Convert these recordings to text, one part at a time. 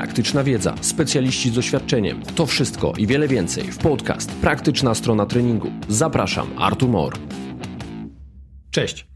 praktyczna wiedza, specjaliści z doświadczeniem. To wszystko i wiele więcej w podcast Praktyczna strona treningu. Zapraszam, Artur Mor. Cześć.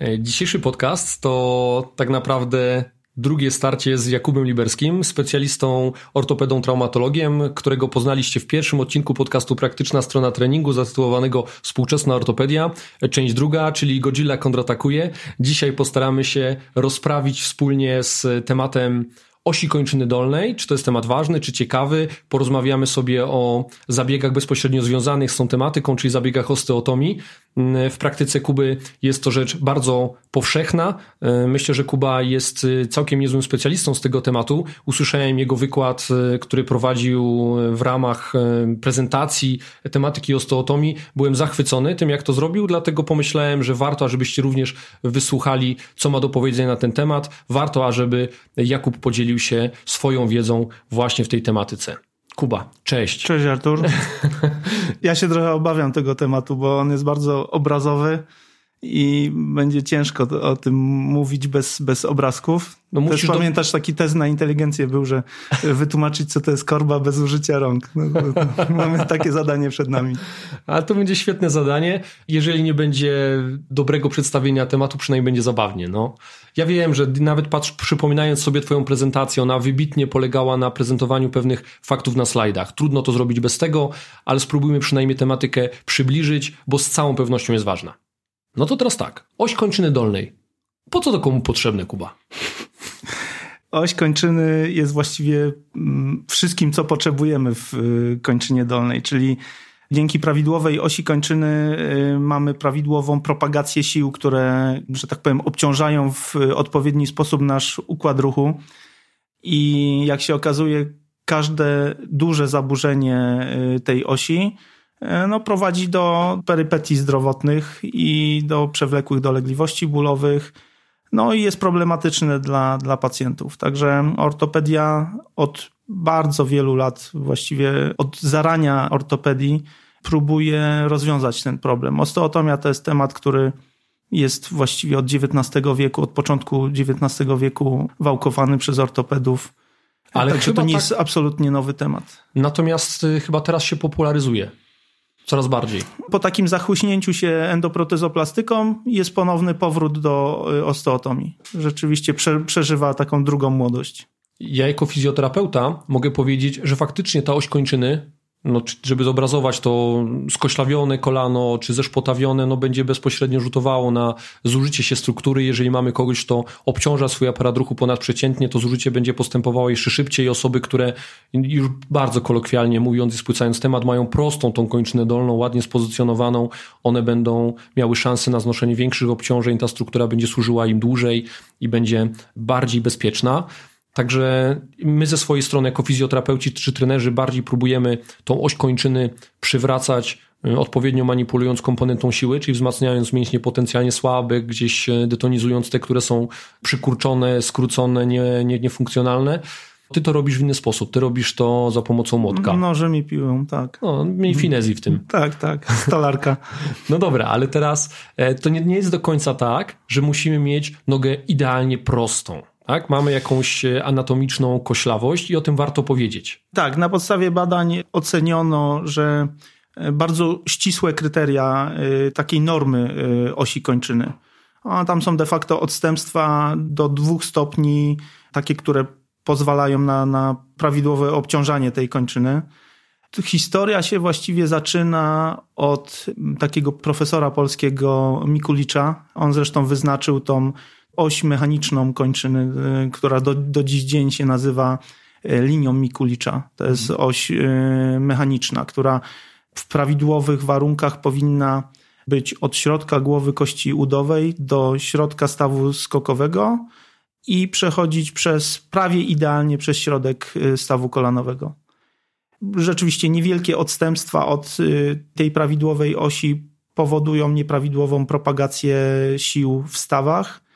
E, dzisiejszy podcast to tak naprawdę drugie starcie z Jakubem Liberskim, specjalistą ortopedą traumatologiem, którego poznaliście w pierwszym odcinku podcastu Praktyczna strona treningu zatytułowanego Współczesna ortopedia, część druga, czyli Godzilla kontratakuje. Dzisiaj postaramy się rozprawić wspólnie z tematem osi kończyny dolnej, czy to jest temat ważny, czy ciekawy. Porozmawiamy sobie o zabiegach bezpośrednio związanych z tą tematyką, czyli zabiegach osteotomii. W praktyce Kuby jest to rzecz bardzo powszechna. Myślę, że Kuba jest całkiem niezłym specjalistą z tego tematu. Usłyszałem jego wykład, który prowadził w ramach prezentacji tematyki osteotomii. Byłem zachwycony tym, jak to zrobił, dlatego pomyślałem, że warto, ażebyście również wysłuchali, co ma do powiedzenia na ten temat. Warto, ażeby Jakub podzielił się swoją wiedzą właśnie w tej tematyce. Kuba, cześć. Cześć Artur. Ja się trochę obawiam tego tematu, bo on jest bardzo obrazowy i będzie ciężko o tym mówić bez, bez obrazków. No Też do... pamiętasz taki test na inteligencję był, że wytłumaczyć co to jest korba bez użycia rąk. No, mamy takie zadanie przed nami. Ale to będzie świetne zadanie. Jeżeli nie będzie dobrego przedstawienia tematu, przynajmniej będzie zabawnie. No. Ja wiem, że nawet patrz, przypominając sobie twoją prezentację, ona wybitnie polegała na prezentowaniu pewnych faktów na slajdach. Trudno to zrobić bez tego, ale spróbujmy przynajmniej tematykę przybliżyć, bo z całą pewnością jest ważna. No to teraz tak. Oś kończyny dolnej. Po co to komu potrzebne, Kuba? Oś kończyny jest właściwie mm, wszystkim, co potrzebujemy w y, kończynie dolnej, czyli dzięki prawidłowej osi kończyny y, mamy prawidłową propagację sił, które, że tak powiem, obciążają w odpowiedni sposób nasz układ ruchu. I jak się okazuje, każde duże zaburzenie y, tej osi no, prowadzi do perypetii zdrowotnych i do przewlekłych dolegliwości bólowych. No i jest problematyczne dla, dla pacjentów. Także ortopedia od bardzo wielu lat, właściwie od zarania ortopedii, próbuje rozwiązać ten problem. Osteotomia to jest temat, który jest właściwie od XIX wieku, od początku XIX wieku wałkowany przez ortopedów. Ale Także to nie tak... jest absolutnie nowy temat. Natomiast y, chyba teraz się popularyzuje. Coraz bardziej. Po takim zachłyśnięciu się endoprotezoplastyką jest ponowny powrót do y, osteotomii. Rzeczywiście prze, przeżywa taką drugą młodość. Ja jako fizjoterapeuta mogę powiedzieć, że faktycznie ta oś kończyny no, żeby zobrazować to skoślawione kolano czy zeszpotawione, no będzie bezpośrednio rzutowało na zużycie się struktury. Jeżeli mamy kogoś, kto obciąża swój aparat ruchu ponadprzeciętnie, to zużycie będzie postępowało jeszcze szybciej. Osoby, które już bardzo kolokwialnie mówiąc i spłycając temat, mają prostą tą kończynę dolną, ładnie spozycjonowaną, one będą miały szansę na znoszenie większych obciążeń, ta struktura będzie służyła im dłużej i będzie bardziej bezpieczna. Także my ze swojej strony, jako fizjoterapeuci czy trenerzy, bardziej próbujemy tą oś kończyny przywracać y, odpowiednio manipulując komponentą siły, czyli wzmacniając mięśnie potencjalnie słabe, gdzieś y, detonizując te, które są przykurczone, skrócone, nie, nie, niefunkcjonalne. Ty to robisz w inny sposób. Ty robisz to za pomocą młotka. Nożem i piłą, tak. No, mniej finezji w tym. Tak, tak. Stolarka. no dobra, ale teraz e, to nie, nie jest do końca tak, że musimy mieć nogę idealnie prostą tak? Mamy jakąś e, anatomiczną koślawość i o tym warto powiedzieć. Tak, na podstawie badań oceniono, że e, bardzo ścisłe kryteria e, takiej normy osi kończyny. A tam są de facto odstępstwa do dwóch stopni, takie, które pozwalają na, na prawidłowe obciążanie tej kończyny. Historia się właściwie zaczyna od takiego profesora polskiego Mikulicza. On zresztą wyznaczył tą oś mechaniczną kończyny, y, która do, do dziś dzień się nazywa y, linią Mikulicza. To jest mhm. oś y, mechaniczna, która w prawidłowych warunkach powinna być od środka głowy kości udowej do środka stawu skokowego i przechodzić przez prawie idealnie przez środek stawu kolanowego. Rzeczywiście niewielkie odstępstwa od tej prawidłowej osi powodują nieprawidłową propagację sił w stawach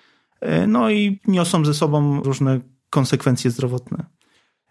no i niosą ze sobą różne konsekwencje zdrowotne.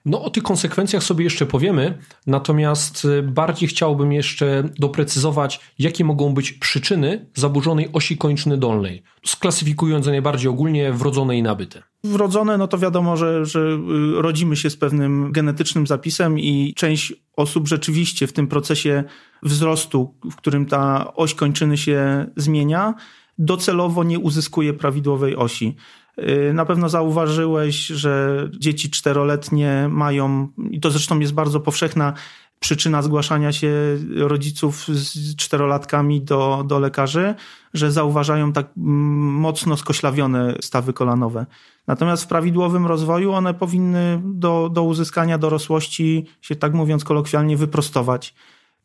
No o tych konsekwencjach sobie jeszcze powiemy, natomiast e, bardziej chciałbym jeszcze doprecyzować, jakie mogą być przyczyny zaburzonej osi kończyny dolnej, sklasyfikując je najbardziej ogólnie wrodzone i nabyte. Wrodzone, no to wiadomo, że, że y, rodzimy się z pewnym genetycznym zapisem i część osób rzeczywiście w tym procesie wzrostu, w którym ta oś kończyny się zmienia, docelowo nie uzyskuje prawidłowej osi. Y, na pewno zauważyłeś, że dzieci czteroletnie mają, i to zresztą jest bardzo powszechna przyczyna zgłaszania się rodziców z czterolatkami do, do lekarzy, że zauważają tak mocno skoślawione stawy kolanowe. Natomiast w prawidłowym rozwoju one powinny do, do uzyskania dorosłości się tak mówiąc kolokwialnie wyprostować.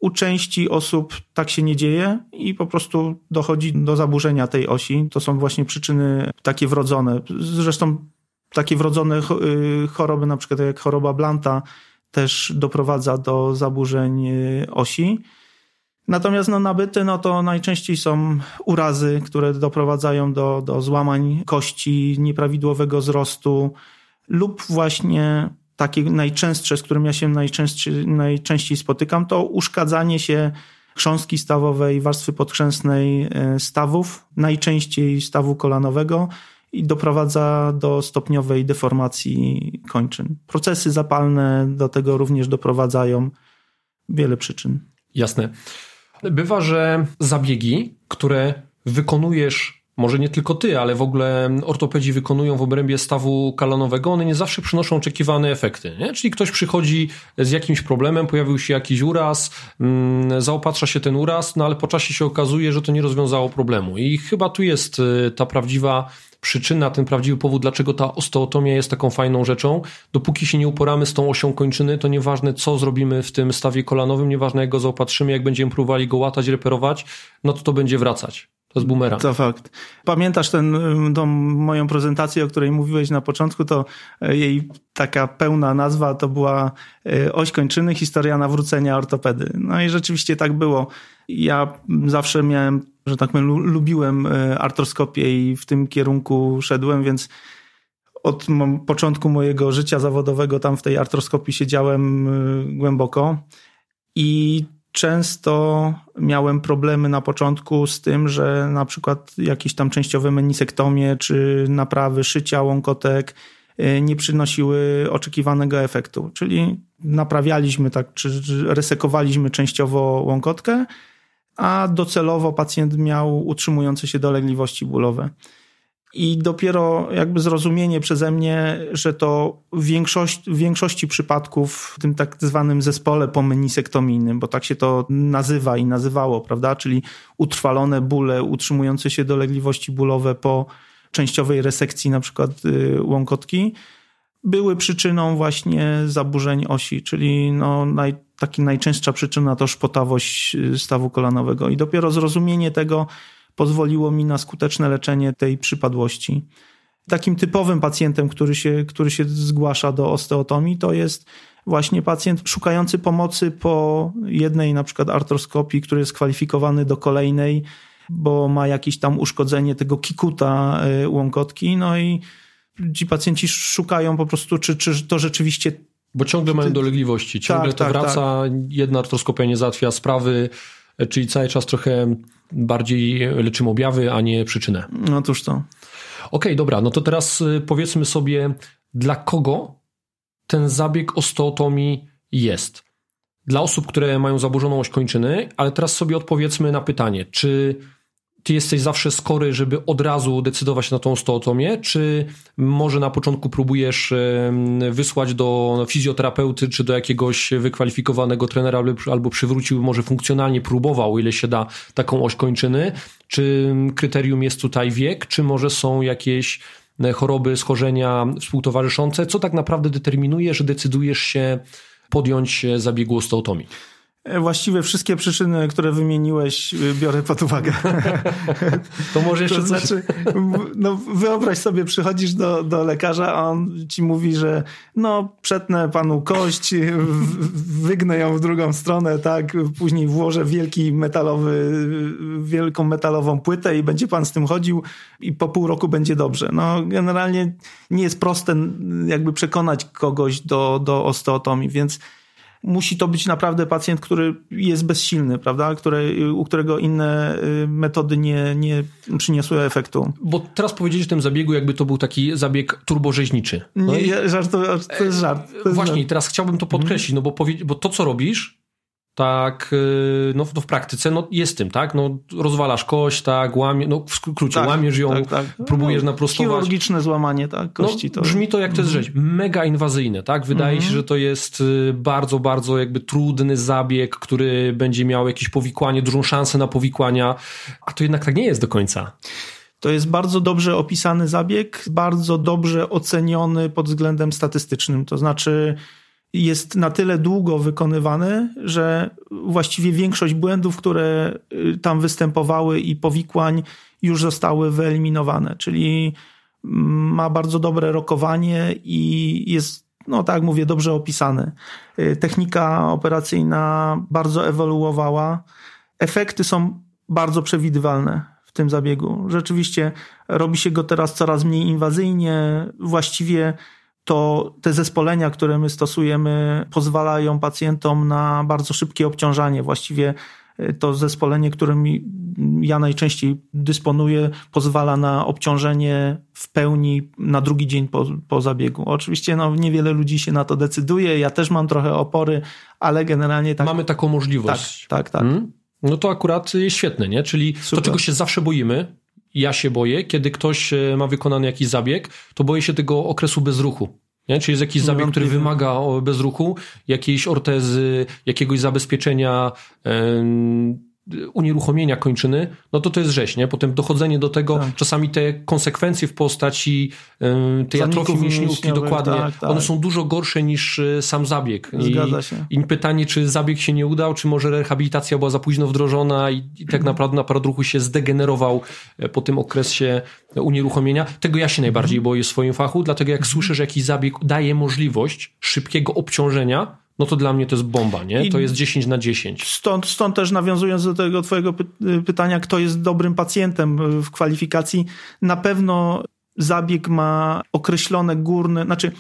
U części osób tak się nie dzieje i po prostu dochodzi do zaburzenia tej osi. To są właśnie przyczyny takie wrodzone. Zresztą takie wrodzone y, choroby, na przykład jak choroba Blanta, też doprowadza do zaburzeń y, osi. Natomiast no, nabyte no, to najczęściej są urazy, które doprowadzają do, do złamań kości, nieprawidłowego wzrostu lub właśnie takie najczęstsze, z którym ja się najczęściej, najczęściej spotykam, to uszkadzanie się chrząstki stawowej, warstwy podchrzęsnej y, stawów, najczęściej stawu kolanowego, i doprowadza do stopniowej deformacji kończyn. Procesy zapalne do tego również doprowadzają wiele przyczyn. Jasne. Bywa, że zabiegi, które wykonujesz może nie tylko ty, ale w ogóle ortopedzi wykonują w obrębie stawu kalanowego, one nie zawsze przynoszą oczekiwane efekty. Nie? Czyli ktoś przychodzi z jakimś problemem, pojawił się jakiś uraz, mm, zaopatrza się ten uraz, no ale po czasie się okazuje, że to nie rozwiązało problemu. I chyba tu jest y, ta prawdziwa przyczyna, ten prawdziwy powód, dlaczego ta osteotomia jest taką fajną rzeczą. Dopóki się nie uporamy z tą osią kończyny, to nieważne co zrobimy w tym stawie kolanowym, nieważne jak go zaopatrzymy, jak będziemy próbowali go łatać, reperować, no to to będzie wracać. To jest bumerang. To fakt. Pamiętasz ten, moją prezentację, o której mówiłeś na początku, to e, jej taka pełna nazwa to była e, Oś kończyny, historia nawrócenia ortopedy. No i rzeczywiście tak było. Ja zawsze miałem, że tak powiem, lubiłem e, artroskopię i w tym kierunku szedłem, więc od początku mojego życia zawodowego tam w tej artroskopii siedziałem głęboko. I często miałem problemy na początku z tym, że na przykład jakieś tam częściowe menisektomie czy naprawy szycia łąkotek y, nie przynosiły oczekiwanego efektu. Czyli naprawialiśmy tak, czy resekowaliśmy częściowo łąkotkę, a docelowo pacjent miał utrzymujące się dolegliwości bólowe. I dopiero jakby zrozumienie przeze mnie, że to w większości, w większości przypadków w tym tak zwanym zespole pomenisektomijnym, bo tak się to nazywa i nazywało, prawda? Czyli utrwalone bóle, utrzymujące się dolegliwości bólowe po częściowej resekcji na przykład y, łąkotki, były przyczyną właśnie zaburzeń osi, czyli no naj, taki najczęstsza przyczyna to szpotawość y, stawu kolanowego. I dopiero zrozumienie tego, pozwoliło mi na skuteczne leczenie tej przypadłości. Takim typowym pacjentem, który się, który się zgłasza do osteotomii, to jest właśnie pacjent szukający pomocy po jednej na przykład artroskopii, który jest kwalifikowany do kolejnej, bo ma jakieś tam uszkodzenie tego kikuta y, łąkotki, no i ci pacjenci szukają po prostu, czy, czy to rzeczywiście bo ciągle mają dolegliwości, ciągle tak, to tak, wraca, tak. jedna artroskopia nie załatwia sprawy, czyli cały czas trochę bardziej leczymy objawy, a nie przyczynę. No cóż to. Okej, okay, dobra, no to teraz y, powiedzmy sobie, dla kogo ten zabieg osteotomii jest. Dla osób, które mają zaburzoną oś kończyny, ale teraz sobie odpowiedzmy na pytanie, czy ty jesteś zawsze skory, żeby od razu decydować na tą osteotomię, czy może na początku próbujesz wysłać do fizjoterapeuty, czy do jakiegoś wykwalifikowanego trenera, albo przywrócił, może funkcjonalnie próbował, ile się da, taką oś kończyny? Czy kryterium jest tutaj wiek, czy może są jakieś e, choroby, schorzenia współtowarzyszące? Co tak naprawdę determinuje, że decydujesz się podjąć zabiegu osteotomii? Właściwie wszystkie przyczyny, które wymieniłeś, y, biorę pod uwagę. To może jeszcze to znaczy, no wyobraź sobie, przychodzisz do, do lekarza, a on ci mówi, że no przetnę panu kość, wygnę ją w drugą stronę, tak, później włożę wielki metalowy, wielką metalową płytę i będzie pan z tym chodził i po pół roku będzie dobrze. No generalnie nie jest proste jakby przekonać kogoś do, do osteotomii, więc musi to być naprawdę pacjent, który jest bezsilny, prawda? Które, u którego inne y, metody nie, nie przyniosły efektu. Bo teraz powiedzieć o tym zabiegu, jakby to był taki zabieg turborzeźniczy. No nie, i... żart, to, to jest żart. To Właśnie, jest żart. teraz chciałbym to podkreślić, no bo, powie, bo to, co robisz, tak, y, no, no w praktyce no jest tym, tak, no rozwalasz kość, tak, łamie, no w skrócie, tak, łamiesz ją, tak, tak. próbujesz no, naprostować. Chirurgiczne złamanie, tak, kości. No, to... Brzmi to jak to jest mhm. rzecz, mega inwazyjne, tak, wydaje mhm. się, że to jest y, bardzo, bardzo jakby trudny zabieg, który będzie miał jakieś powikłanie, dużą szansę na powikłania, a to jednak tak nie jest do końca. To jest bardzo dobrze opisany zabieg, bardzo dobrze oceniony pod względem statystycznym, to znaczy jest na tyle długo wykonywany, że właściwie większość błędów, które y, tam występowały i powikłań już zostały wyeliminowane, czyli mm, ma bardzo dobre rokowanie i jest, no tak jak mówię, dobrze opisany. Y, technika operacyjna bardzo ewoluowała. Efekty są bardzo przewidywalne w tym zabiegu. Rzeczywiście robi się go teraz coraz mniej inwazyjnie. Właściwie to te zespolenia, które my stosujemy, pozwalają pacjentom na bardzo szybkie obciążanie. Właściwie e, to zespolenie, którym ja najczęściej dysponuję, pozwala na obciążenie w pełni na drugi dzień po, po zabiegu. Oczywiście no, niewiele ludzi się na to decyduje, ja też mam trochę opory, ale generalnie tak. Mamy taką możliwość. Tak, tak. tak. Hmm? No to akurat jest świetne, nie? Czyli Super. to, czego się zawsze boimy, ja się boję, kiedy ktoś e, ma wykonany jakiś zabieg, to boję się tego okresu bezruchu. Nie? Czyli jest jakiś zabieg, który wymaga bezruchu, jakiejś ortezy, jakiegoś zabezpieczenia, unieruchomienia kończyny, no to to jest rzeź, nie? Potem dochodzenie do tego, tak. czasami te konsekwencje w postaci tej atrofii mięśniówki, dokładnie, tak, tak. one są dużo gorsze niż e, sam zabieg. Zgadza się. I pytanie, czy zabieg się nie udał, czy może rehabilitacja była za późno wdrożona i, i tak mhm. naprawdę aparat ruchu się zdegenerował e, po tym okresie unieruchomienia. Tego ja się najbardziej mhm. boję w swoim fachu, dlatego jak mhm. słyszę, że jakiś zabieg daje możliwość szybkiego obciążenia, no to dla mnie to jest bomba, nie? I to jest 10 na 10. Stąd, stąd też nawiązując do tego twojego pytania, kto jest dobrym pacjentem w kwalifikacji, na pewno zabieg ma określone górne, znaczy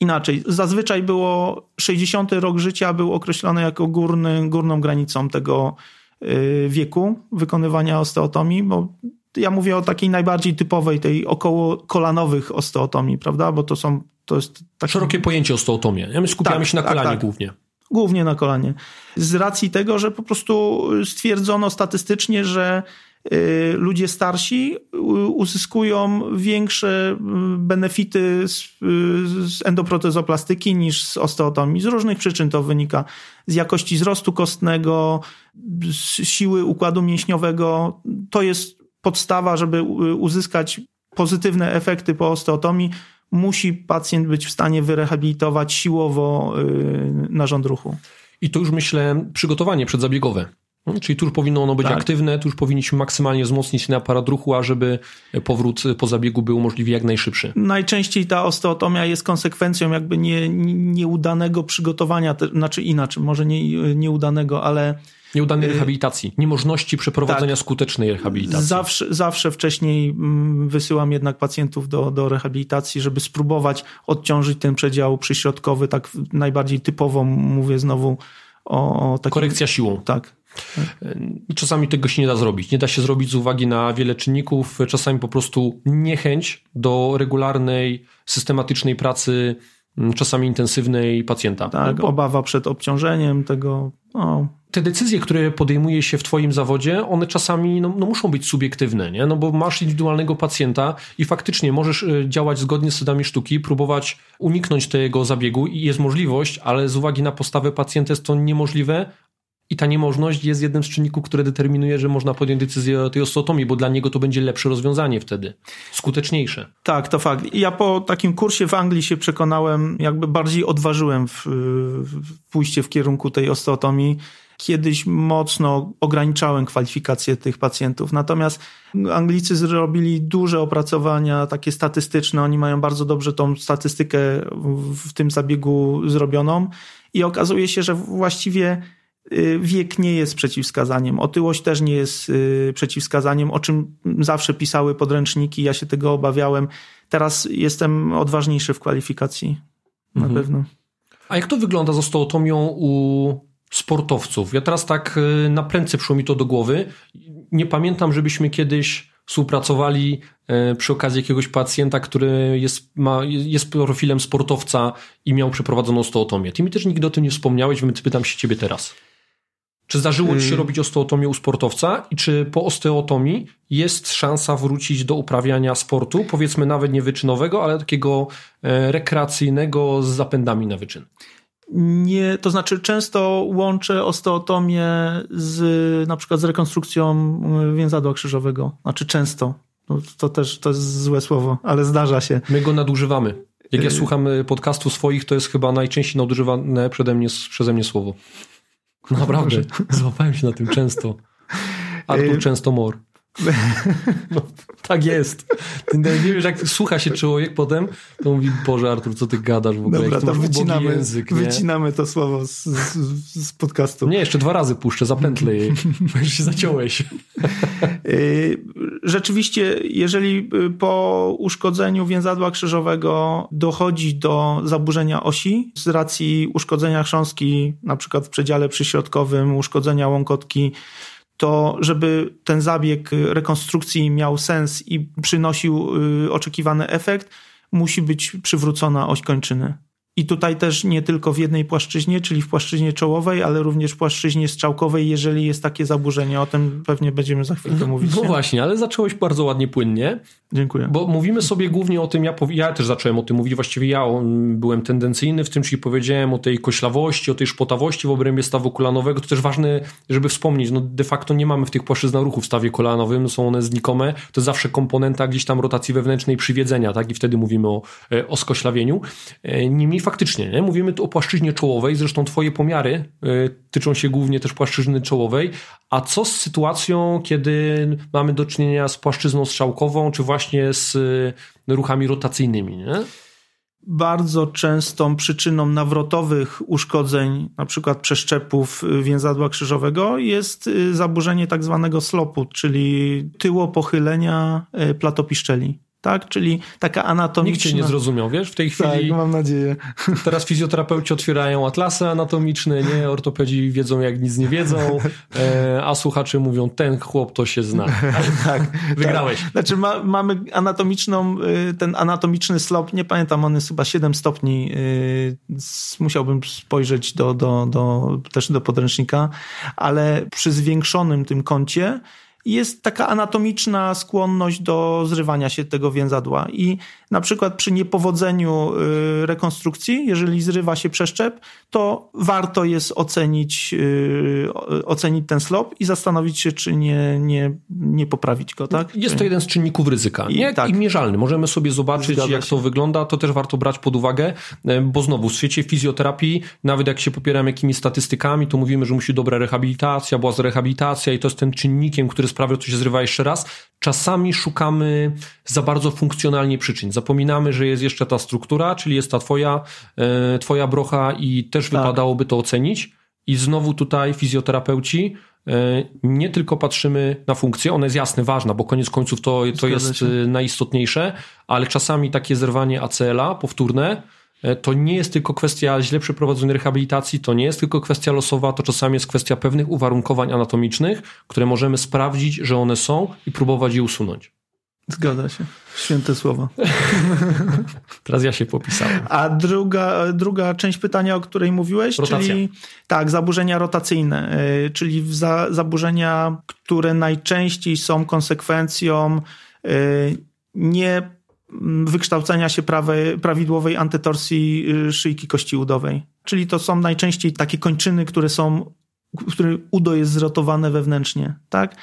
inaczej, zazwyczaj było 60 rok życia był określony jako górny, górną granicą tego y, wieku wykonywania osteotomii, bo ja mówię o takiej najbardziej typowej, tej około kolanowych osteotomii, prawda? Bo to są to jest. Szerokie pojęcie osteotomia. My skupiamy tak, się na tak, kolanie tak, głównie. Głównie na kolanie. Z racji tego, że po prostu stwierdzono statystycznie, że y, ludzie starsi uzyskują większe y, benefity z, y, z endoprotezoplastyki niż z osteotomii. Z różnych przyczyn to wynika z jakości wzrostu kostnego, z siły układu mięśniowego. To jest podstawa, żeby uzyskać pozytywne efekty po osteotomii musi pacjent być w stanie wyrehabilitować siłowo y, narząd ruchu. I to już myślę przygotowanie przedzabiegowe. Czyli tu już powinno ono być tak. aktywne, tu już powinniśmy maksymalnie wzmocnić ten aparat ruchu, ażeby powrót po zabiegu był możliwie jak najszybszy. Najczęściej ta osteotomia jest konsekwencją jakby nie, nieudanego przygotowania, znaczy inaczej, może nie, nieudanego, ale Nieudanej y, rehabilitacji, niemożności przeprowadzenia tak. skutecznej rehabilitacji. Zawsze, zawsze wcześniej mm, wysyłam jednak pacjentów do, do rehabilitacji, żeby spróbować odciążyć ten przedział przyśrodkowy, tak najbardziej typowo mówię znowu o, o takim... Korekcja siłą. Tak. Czasami tego się nie da zrobić. Nie da się zrobić z uwagi na wiele czynników, czasami po prostu niechęć do regularnej, systematycznej pracy, czasami intensywnej pacjenta. Tak, obawa przed obciążeniem tego. No, te decyzje, które podejmuje się w Twoim zawodzie, one czasami no, no, muszą być subiektywne, nie? No bo masz indywidualnego pacjenta i faktycznie możesz e, działać zgodnie z sadami sztuki, próbować uniknąć tego zabiegu i jest możliwość, ale z uwagi na postawę pacjenta jest to niemożliwe, i ta niemożność jest jednym z czynników, które determinuje, że można podjąć decyzję o tej osteotomii, bo dla niego to będzie lepsze rozwiązanie wtedy, skuteczniejsze. Tak, to fakt. Ja po takim kursie w Anglii się przekonałem, jakby bardziej odważyłem w, w pójście w kierunku tej osteotomii kiedyś mocno ograniczałem kwalifikacje tych pacjentów. Natomiast Anglicy zrobili duże opracowania, takie statystyczne. Oni mają bardzo dobrze tą statystykę w tym zabiegu zrobioną i okazuje się, że właściwie wiek nie jest przeciwwskazaniem. Otyłość też nie jest y, przeciwwskazaniem, o czym zawsze pisały podręczniki. Ja się tego obawiałem. Teraz jestem odważniejszy w kwalifikacji. Na mhm. pewno. A jak to wygląda z osteotomią u sportowców? Ja teraz tak y, na prędce przyszło mi to do głowy. Nie pamiętam, żebyśmy kiedyś współpracowali y, przy okazji jakiegoś pacjenta, który jest, ma, jest profilem sportowca i miał przeprowadzoną osteotomię. Ty mi też nigdy o tym nie wspomniałeś, więc pytam się ciebie teraz. Czy zdarzyło ci się robić osteotomię u sportowca i czy po osteotomii jest szansa wrócić do uprawiania sportu, powiedzmy nawet nie wyczynowego, ale takiego e, rekreacyjnego z zapędami na wyczyn? Nie, to znaczy często łączę osteotomię z na przykład z rekonstrukcją więzadła krzyżowego. Znaczy często. No, to też to jest złe słowo, ale zdarza się. My go nadużywamy. Jak ja słucham podcastu swoich, to jest chyba najczęściej nadużywane przeze mnie, przeze mnie słowo. Naprawdę, złapałem się na tym często. Artur często mor. No, tak jest. Ty nie wiesz, jak słucha się człowiek potem, to mówi, Boże Artur, co ty gadasz w ogóle? Dobra, to wycinamy, język, wycinamy to słowo z, z, z, podcastu. Nie, jeszcze dwa razy puszczę, zapętlę jej, bo już się zaciąłeś. Y, rzeczywiście, jeżeli po uszkodzeniu więzadła krzyżowego dochodzi do zaburzenia osi z racji uszkodzenia chrząstki, na przykład w przedziale przyśrodkowym, uszkodzenia łąkotki, to żeby ten zabieg rekonstrukcji miał sens i przynosił y, oczekiwany efekt, musi być przywrócona oś kończyny. I tutaj też nie tylko w jednej płaszczyźnie, czyli w płaszczyźnie czołowej, ale również w płaszczyźnie strzałkowej, jeżeli jest takie zaburzenie. O tym pewnie będziemy za chwilkę mówić. No nie? właśnie, ale zacząłeś bardzo ładnie, płynnie. Dziękuję. Bo mówimy sobie głównie o tym, ja, ja też zacząłem o tym mówić, właściwie ja byłem tendencyjny w tym, czyli powiedziałem o tej koślawości, o tej szpotawości w obrębie stawu kolanowego. To też ważne, żeby wspomnieć, no de facto nie mamy w tych płaszczyznach ruchu w stawie kolanowym, są one znikome. To jest zawsze komponenta gdzieś tam rotacji wewnętrznej przywiedzenia, tak? I wtedy mówimy o, e, o skoślawieniu. E, niemniej faktycznie, nie? mówimy tu o płaszczyźnie czołowej, zresztą twoje pomiary y, tyczą się głównie też płaszczyzny czołowej, a co z sytuacją, kiedy mamy do czynienia z płaszczyzną strzałkową, czy właśnie z y, ruchami rotacyjnymi, nie? Bardzo częstą przyczyną nawrotowych uszkodzeń, na przykład przeszczepów więzadła krzyżowego, jest zaburzenie tak zwanego slopu, czyli tyło pochylenia platopiszczeli tak? Czyli taka anatomiczna... Nikt cię nie zrozumiał, wiesz? W tej chwili... Tak, mam nadzieję. Teraz fizjoterapeuci otwierają atlasy anatomiczne, nie? Ortopedzi wiedzą jak nic nie wiedzą, e, a słuchacze mówią, ten chłop to się zna. tak. Wygrałeś. Tak. Znaczy ma, mamy anatomiczną, y, ten anatomiczny slop, nie pamiętam, on jest chyba 7 stopni. Y, musiałbym spojrzeć do, do, do, też do podręcznika, ale przy zwiększonym tym kącie jest taka anatomiczna skłonność do zrywania się tego więzadła. I na przykład przy niepowodzeniu y, rekonstrukcji, jeżeli zrywa się przeszczep, to warto jest ocenić, y, ocenić ten slop i zastanowić się, czy nie, nie, nie poprawić go. Tak? Jest to jeden z czynników ryzyka. I, nie? Tak. I mierzalny. Możemy sobie zobaczyć, Zgadza jak się. to wygląda. To też warto brać pod uwagę, bo znowu w świecie fizjoterapii, nawet jak się popieramy jakimiś statystykami, to mówimy, że musi dobra rehabilitacja, była rehabilitacja i to jest ten czynnikiem, który sprawia, że to się zrywa jeszcze raz. Czasami szukamy za bardzo funkcjonalnie przyczyn. Zapominamy, że jest jeszcze ta struktura, czyli jest ta twoja, e, twoja brocha i też tak. wypadałoby to ocenić. I znowu tutaj fizjoterapeuci e, nie tylko patrzymy na funkcję, ona jest jasne, ważna, bo koniec końców to, to jest się. E, najistotniejsze, ale czasami takie zerwanie ACL-a powtórne to nie jest tylko kwestia źle przeprowadzonej rehabilitacji, to nie jest tylko kwestia losowa, to czasami jest kwestia pewnych uwarunkowań anatomicznych, które możemy sprawdzić, że one są i próbować je usunąć. Zgadza się. Święte słowo. Teraz ja się popisałem. A druga, druga część pytania, o której mówiłeś, Rotacja. czyli tak, zaburzenia rotacyjne, y, czyli za, zaburzenia, które najczęściej są konsekwencją y, nie wykształcenia się prawej, prawidłowej antytorsji y, szyjki kości udowej. Czyli to są najczęściej takie kończyny, które są, w których udo jest zrotowane wewnętrznie, tak?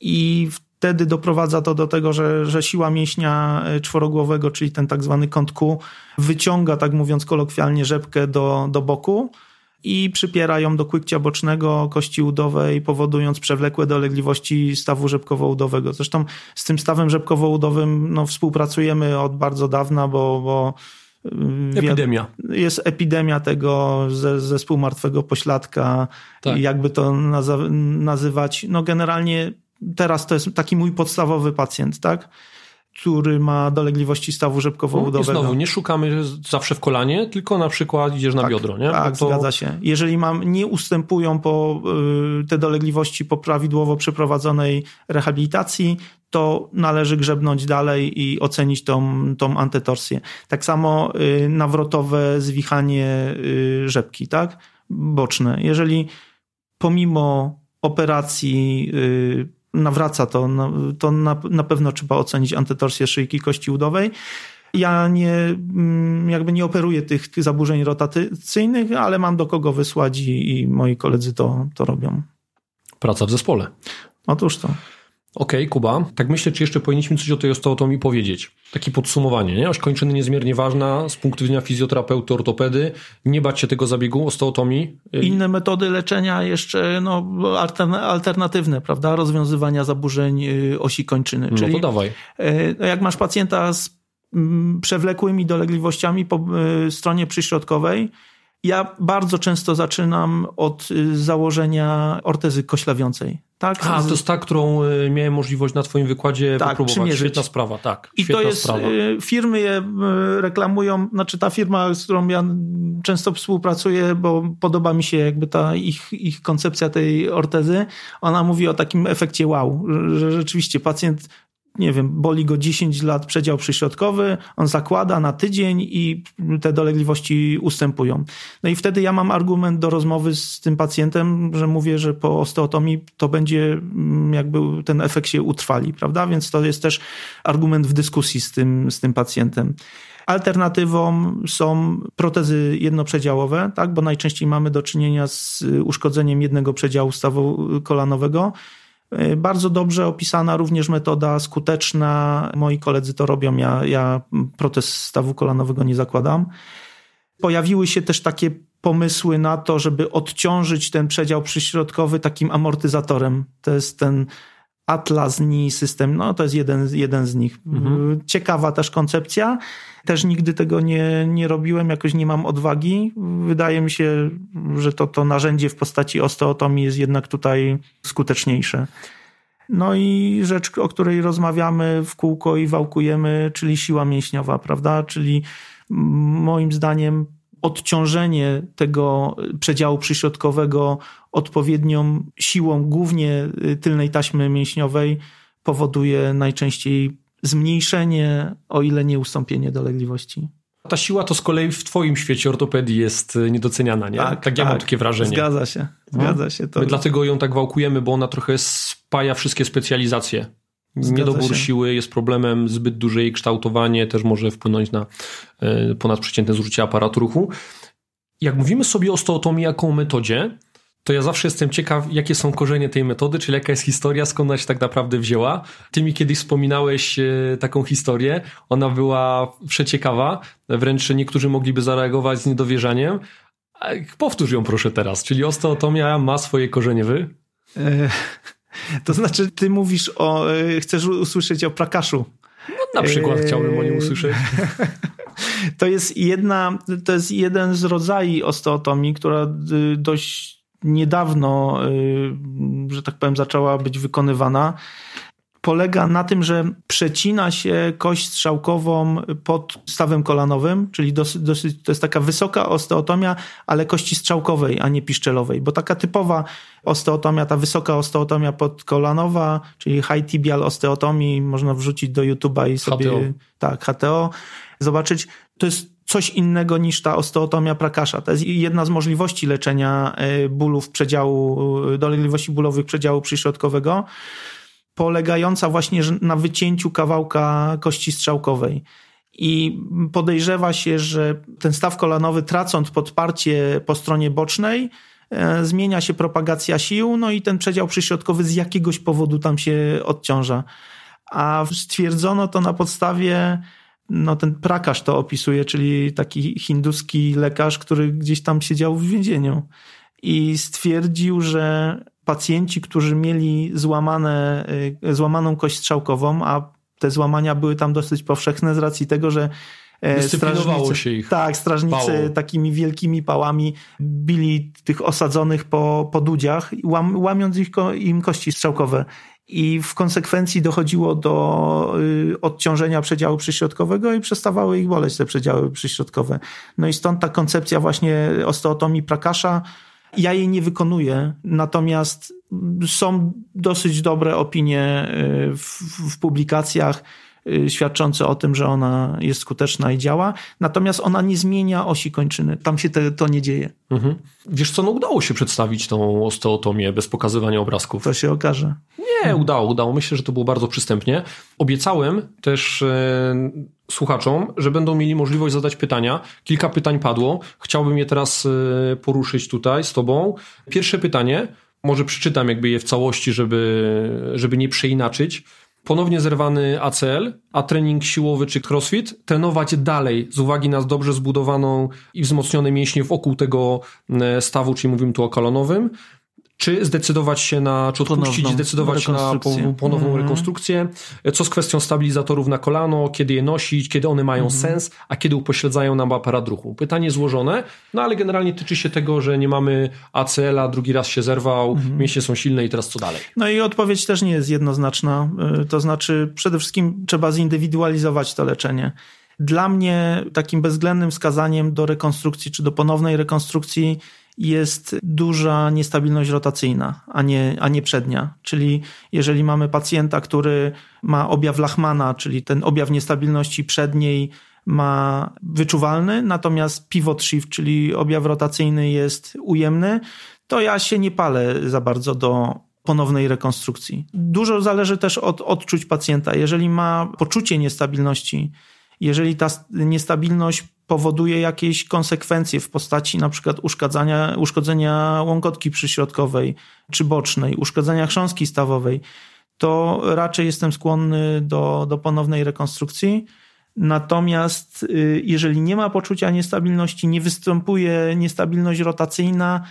I wtedy doprowadza to do tego, że, że siła mięśnia y, czworogłowego, czyli ten tak zwany kąt Q, wyciąga, tak mówiąc kolokwialnie, rzepkę do, do boku, i przypiera ją do kłykcia bocznego kości udowej, powodując przewlekłe dolegliwości stawu rzepkowo-udowego. Zresztą z tym stawem rzepkowo-udowym no, współpracujemy od bardzo dawna, bo, bo y, Epidemia. Jest epidemia tego ze, zespół martwego pośladka, tak. jakby to nazywać. No generalnie teraz to jest taki mój podstawowy pacjent, tak? który ma dolegliwości stawu rzepkowo-udowego. I znowu, nie szukamy zawsze w kolanie, tylko na przykład idziesz na tak, biodro, nie? Tak, to... zgadza się. Jeżeli mam, nie ustępują po y, te dolegliwości po prawidłowo przeprowadzonej rehabilitacji, to należy grzebnąć dalej i ocenić tą, tą antetorsję. Tak samo y, nawrotowe zwichanie y, rzepki, tak? Boczne. Jeżeli pomimo operacji nawraca to, no, to na, na pewno trzeba ocenić antytorsję szyjki kości udowej. Ja nie, mm, jakby nie operuję tych, tych zaburzeń rotacyjnych, ale mam do kogo wysłać i, i moi koledzy to, to robią. Praca w zespole. Otóż to. Okej, okay, Kuba. Tak myślę, czy jeszcze powinniśmy coś o tej osteotomii powiedzieć. Takie podsumowanie, nie? Oś kończyny niezmiernie ważna z punktu widzenia fizjoterapeuty, ortopedy. Nie bać się tego zabiegu osteotomii. Inne metody leczenia jeszcze no, alternatywne, prawda? Rozwiązywania zaburzeń y, osi kończyny. Czyli, no to dawaj. Y, no jak masz pacjenta z mm, przewlekłymi dolegliwościami po y, stronie przyśrodkowej, ja bardzo często zaczynam od założenia ortezy koślawiącej. Tak? A, to jest ta, którą y, miałem możliwość na twoim wykładzie tak, popróbować. Przymierzyć. Świetna sprawa, tak. I to jest, sprawa. Y, firmy je y, reklamują, znaczy ta firma, z którą ja często współpracuję, bo podoba mi się jakby ta ich, ich koncepcja tej ortezy, ona mówi o takim efekcie wow, że rzeczywiście pacjent nie wiem, boli go 10 lat przedział przyśrodkowy, on zakłada na tydzień i te dolegliwości ustępują. No i wtedy ja mam argument do rozmowy z tym pacjentem, że mówię, że po osteotomii to będzie mm, jakby ten efekt się utrwali, prawda? Więc to jest też argument w dyskusji z tym, z tym pacjentem. Alternatywą są protezy jednoprzedziałowe, tak? bo najczęściej mamy do czynienia z uszkodzeniem jednego przedziału stawu kolanowego. Y, bardzo dobrze opisana również metoda skuteczna. Moi koledzy to robią, ja, ja protez stawu kolanowego nie zakładam. Pojawiły się też takie pomysły na to, żeby odciążyć ten przedział przyśrodkowy takim amortyzatorem. To jest ten Atlas NI system, no to jest jeden, jeden z nich. Mhm. Ciekawa też koncepcja. Też nigdy tego nie, nie robiłem, jakoś nie mam odwagi. Wydaje mi się, że to, to narzędzie w postaci osteotomii jest jednak tutaj skuteczniejsze. No i rzecz, o której rozmawiamy w kółko i wałkujemy, czyli siła mięśniowa, prawda? Czyli moim zdaniem odciążenie tego przedziału przyśrodkowego odpowiednią siłą, głównie tylnej taśmy mięśniowej, powoduje najczęściej zmniejszenie, o ile nie ustąpienie dolegliwości. Ta siła to z kolei w twoim świecie ortopedii jest y, niedoceniana, nie? Tak, tak ja tak, mam takie wrażenie. Zgadza się, no. zgadza się. To... My dlatego ją tak wałkujemy, bo ona trochę spaja wszystkie specjalizacje. Zgadza Niedobór się. siły jest problemem, zbyt duże jej kształtowanie też może wpłynąć na y, ponadprzeciętne zużycie aparatu ruchu. Jak mówimy sobie o osteotomii jako o metodzie, to ja zawsze jestem ciekaw, jakie są korzenie tej metody, czyli jaka jest historia, skąd ona się tak naprawdę wzięła. Ty mi kiedyś wspominałeś e, taką historię, ona była przeciekawa, wręcz niektórzy mogliby zareagować z niedowierzaniem. Powtórz ją proszę teraz, czyli osteotomia ma swoje korzenie wy? To znaczy, ty mówisz o, e, chcesz usłyszeć o prakaszu. No, na przykład chciałbym o nim usłyszeć. To jest jedna, to jest jeden z rodzajów osteotomii, która y, dość niedawno, y, że tak powiem, zaczęła być wykonywana, polega na tym, że przecina się kość strzałkową pod stawem kolanowym, czyli dosyć, dosyć, to jest taka wysoka osteotomia, ale kości strzałkowej, a nie piszczelowej, bo taka typowa osteotomia, ta wysoka osteotomia podkolanowa, czyli high tibial osteotomii, można wrzucić do YouTube'a i sobie... HTO. Tak, HTO. Zobaczyć, to jest coś innego niż ta osteotomia prakasza. To jest jedna z możliwości leczenia e, bólów przedziału, e, dolegliwości bólowych przedziału przyśrodkowego, polegająca właśnie na wycięciu kawałka kości strzałkowej. I podejrzewa się, że ten staw kolanowy, tracąc podparcie po stronie bocznej, e, zmienia się propagacja sił, no i ten przedział przyśrodkowy z jakiegoś powodu tam się odciąża. A stwierdzono to na podstawie no ten Prakasz to opisuje, czyli taki hinduski lekarz, który gdzieś tam siedział w więzieniu i stwierdził, że pacjenci, którzy mieli złamane, y, złamaną kość strzałkową, a te złamania były tam dosyć powszechne z racji tego, że E, Dyscyplinowało się ich. Tak, strażnicy Bało. takimi wielkimi pałami bili tych osadzonych po, po dudziach, łam, łamiąc ich, im kości strzałkowe. I w konsekwencji dochodziło do y, odciążenia przedziału przyśrodkowego i przestawały ich boleć te przedziały przyśrodkowe. No i stąd ta koncepcja właśnie osteotomii Prakasza. Ja jej nie wykonuję, natomiast są dosyć dobre opinie y, w, w publikacjach y, świadczące o tym, że ona jest skuteczna i działa. Natomiast ona nie zmienia osi kończyny. Tam się te, to nie dzieje. Mhm. Wiesz co, no udało się przedstawić tą osteotomię bez pokazywania obrazków. To się okaże. Nie, udało, udało. Myślę, że to było bardzo przystępnie. Obiecałem też e, słuchaczom, że będą mieli możliwość zadać pytania. Kilka pytań padło. Chciałbym je teraz e, poruszyć tutaj z tobą. Pierwsze pytanie, może przeczytam jakby je w całości, żeby, żeby nie przeinaczyć. Ponownie zerwany ACL, a trening siłowy czy crossfit trenować dalej z uwagi na dobrze zbudowaną i wzmocnione mięśnie wokół tego e, stawu, czyli mówimy tu o kolonowym, czy zdecydować się na, czy odpuścić, Ponowną zdecydować na ponowną Mhm. rekonstrukcję. Co z kwestią stabilizatorów na kolano, kiedy je nosić, kiedy one mają Mhm. sens, a kiedy upośledzają nam aparat ruchu. Pytanie złożone, no ale generalnie tyczy się tego, że nie mamy ACL-a, drugi raz się zerwał, Mhm. mięśnie są silne i teraz co dalej? No i odpowiedź też nie jest jednoznaczna. Y, To znaczy, przede wszystkim trzeba zindywidualizować to leczenie. Dla mnie takim bezwzględnym wskazaniem do rekonstrukcji czy do ponownej rekonstrukcji jest duża niestabilność rotacyjna, a nie, a nie przednia. Czyli jeżeli mamy pacjenta, który ma objaw Lachmana, czyli ten objaw niestabilności przedniej ma wyczuwalny, natomiast pivot shift, czyli objaw rotacyjny jest ujemny, to ja się nie palę za bardzo do ponownej rekonstrukcji. Dużo zależy też od odczuć pacjenta. Jeżeli ma poczucie niestabilności, jeżeli ta niestabilność powoduje jakieś konsekwencje w postaci na przykład uszkadzania, uszkodzenia łąkotki przyśrodkowej czy bocznej, uszkodzenia chrząstki stawowej, to raczej jestem skłonny do, do ponownej rekonstrukcji. Natomiast y, jeżeli nie ma poczucia niestabilności, nie występuje niestabilność rotacyjna,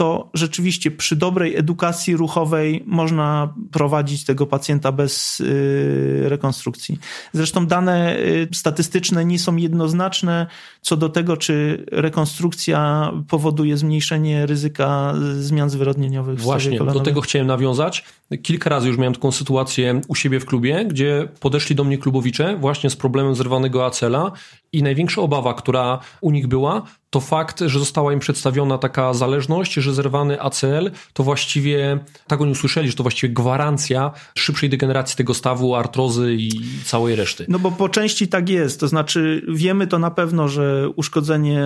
to rzeczywiście przy dobrej edukacji ruchowej można prowadzić tego pacjenta bez y, rekonstrukcji. Zresztą dane y, statystyczne nie są jednoznaczne co do tego, czy rekonstrukcja powoduje zmniejszenie ryzyka zmian zwyrodnieniowych w Właśnie, do tego chciałem nawiązać. Kilka razy już miałem taką sytuację u siebie w klubie, gdzie podeszli do mnie klubowicze właśnie z problemem zerwanego acela i największa obawa, która u nich była, to fakt, że została im przedstawiona taka zależność, że zerwany ACL to właściwie, tak oni usłyszeli, że to właściwie gwarancja szybszej degeneracji tego stawu, artrozy i całej reszty. No bo po części tak jest. To znaczy, wiemy to na pewno, że uszkodzenie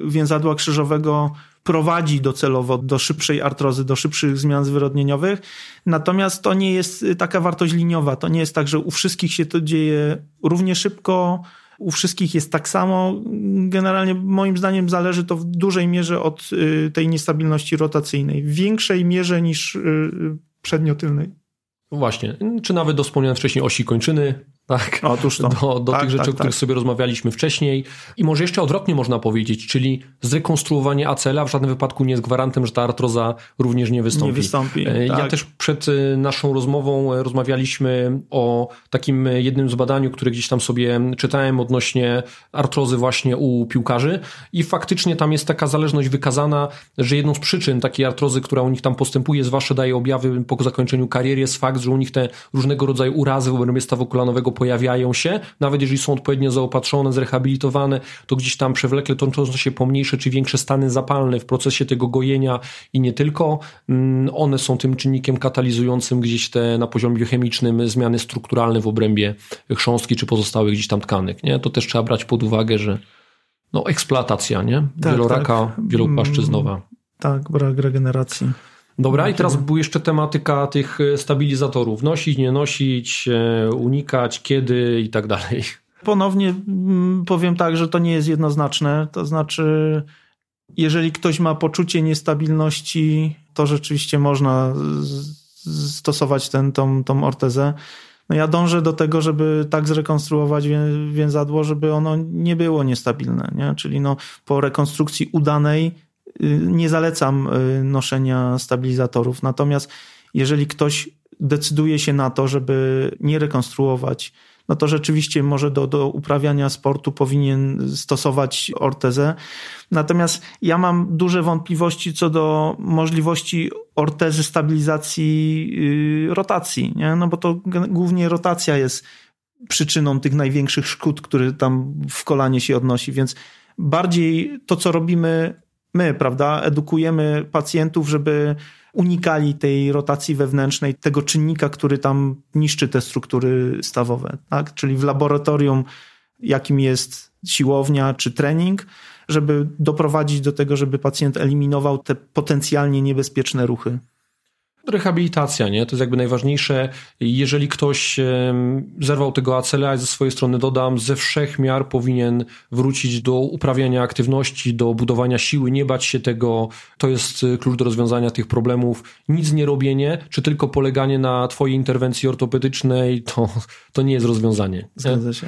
y, więzadła krzyżowego prowadzi docelowo do szybszej artrozy, do szybszych zmian zwyrodnieniowych. Natomiast to nie jest y, taka wartość liniowa. To nie jest tak, że u wszystkich się to dzieje równie szybko. U wszystkich jest tak samo. Generalnie, moim zdaniem, zależy to w dużej mierze od y, tej niestabilności rotacyjnej. W większej mierze niż y, przedniotylnej. No Właśnie, czy nawet do wspomnianej wcześniej osi kończyny, tak? Otóż to. Do, do Tak, tych rzeczy, tak, o których tak. sobie rozmawialiśmy wcześniej. I może jeszcze odwrotnie można powiedzieć, czyli zrekonstruowanie ACL-a w żadnym wypadku nie jest gwarantem, że ta artroza również nie wystąpi. Nie wystąpi, E, Ja tak. też przed e, naszą rozmową e, rozmawialiśmy o takim jednym z badaniu, które gdzieś tam sobie czytałem odnośnie artrozy właśnie u piłkarzy i faktycznie tam jest taka zależność wykazana, że jedną z przyczyn takiej artrozy, która u nich tam postępuje, zwłaszcza daje objawy po zakończeniu kariery, jest fakt, że u nich te różnego rodzaju urazy w obrębie stawu kolanowego pojawiają się, nawet jeżeli są odpowiednio zaopatrzone, zrehabilitowane, to gdzieś tam przewlekle toczą się pomniejsze czy większe stany zapalne w procesie tego gojenia i nie tylko. Mm, One są tym czynnikiem katalizującym gdzieś te na poziomie biochemicznym zmiany strukturalne w obrębie chrząstki czy pozostałych gdzieś tam tkanek. Nie? To też trzeba brać pod uwagę, że no, eksploatacja, nie? Tak, Wieloraka, tak. wielopłaszczyznowa. Tak, brak regeneracji. Dobra, i teraz był jeszcze tematyka tych e, stabilizatorów. Nosić, nie nosić, e, unikać, kiedy i tak dalej. Ponownie mm, powiem tak, że to nie jest jednoznaczne. To znaczy, jeżeli ktoś ma poczucie niestabilności, to rzeczywiście można stosować ten, tą, tą ortezę. No ja dążę do tego, żeby tak zrekonstruować wię- więzadło, żeby ono nie było niestabilne. Nie? Czyli no, po rekonstrukcji udanej nie zalecam y, noszenia stabilizatorów. Natomiast jeżeli ktoś decyduje się na to, żeby nie rekonstruować, no to rzeczywiście może do, do uprawiania sportu powinien stosować ortezę. Natomiast ja mam duże wątpliwości co do możliwości ortezy stabilizacji yy, rotacji, nie? no bo to głównie rotacja jest przyczyną tych największych szkód, które tam w kolanie się odnosi, więc bardziej to, co robimy my, prawda, edukujemy pacjentów, żeby unikali tej rotacji wewnętrznej, tego czynnika, który tam niszczy te struktury stawowe, tak? Czyli w laboratorium, jakim jest siłownia czy trening, żeby doprowadzić do tego, żeby pacjent eliminował te potencjalnie niebezpieczne ruchy rehabilitacja, nie? To jest jakby najważniejsze. Jeżeli ktoś zerwał tego acela, ze swojej strony dodam, ze wszech miar powinien wrócić do uprawiania aktywności, do budowania siły, nie bać się tego. To jest y, klucz do rozwiązania tych problemów. Nic nie robienie, czy tylko poleganie na twojej interwencji ortopedycznej, to, to nie jest rozwiązanie. Zgadza się.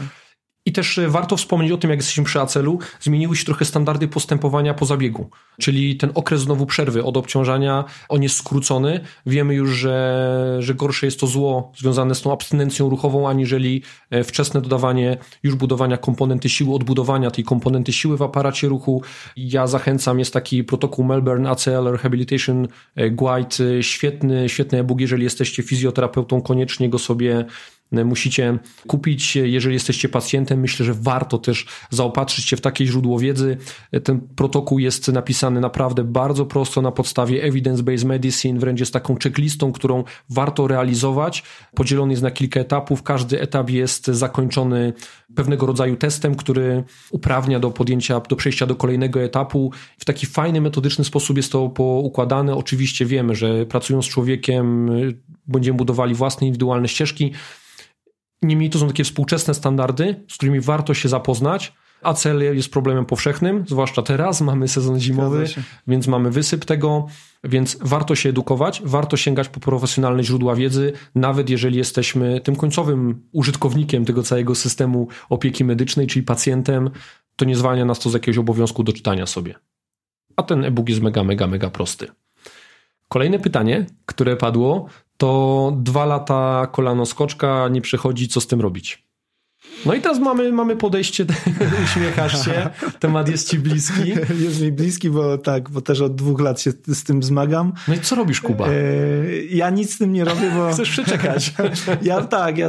I też e, warto wspomnieć o tym, jak jesteśmy przy acelu, zmieniły się trochę standardy postępowania po zabiegu. Czyli ten okres znowu przerwy od obciążania, on jest skrócony. Wiemy już, że, że gorsze jest to zło związane z tą abstynencją ruchową, aniżeli e, wczesne dodawanie już budowania komponenty siły, odbudowania tej komponenty siły w aparacie ruchu. Ja zachęcam, jest taki protokół Melbourne ACL Rehabilitation e, Guide, świetny, świetny e-book, jeżeli jesteście fizjoterapeutą, koniecznie go sobie musicie kupić. Jeżeli jesteście pacjentem, myślę, że warto też zaopatrzyć się w takie źródło wiedzy. Ten protokół jest napisany naprawdę bardzo prosto na podstawie evidence-based medicine, wręcz jest taką checklistą, którą warto realizować. Podzielony jest na kilka etapów. Każdy etap jest zakończony pewnego rodzaju testem, który uprawnia do podjęcia, do przejścia do kolejnego etapu. W taki fajny, metodyczny sposób jest to poukładane. Oczywiście wiemy, że pracując z człowiekiem będziemy budowali własne indywidualne ścieżki. Niemniej to są takie współczesne standardy, z którymi warto się zapoznać. ACL jest problemem powszechnym, zwłaszcza teraz mamy sezon zimowy, więc mamy wysyp tego, więc warto się edukować, warto sięgać po profesjonalne źródła wiedzy, nawet jeżeli jesteśmy tym końcowym użytkownikiem tego całego systemu opieki medycznej, czyli pacjentem, to nie zwalnia nas to z jakiegoś obowiązku do czytania sobie. A ten e-book jest mega, mega, mega prosty. Kolejne pytanie, które padło, to dwa lata kolano skoczka nie przechodzi, co z tym robić? No i teraz mamy, mamy podejście, uśmiechasz się, temat jest ci bliski. Jest mi bliski, bo tak, bo też od dwóch lat się z tym zmagam. No i co robisz, Kuba? E, ja nic z tym nie robię, bo... Chcesz przeczekać. Ja tak, ja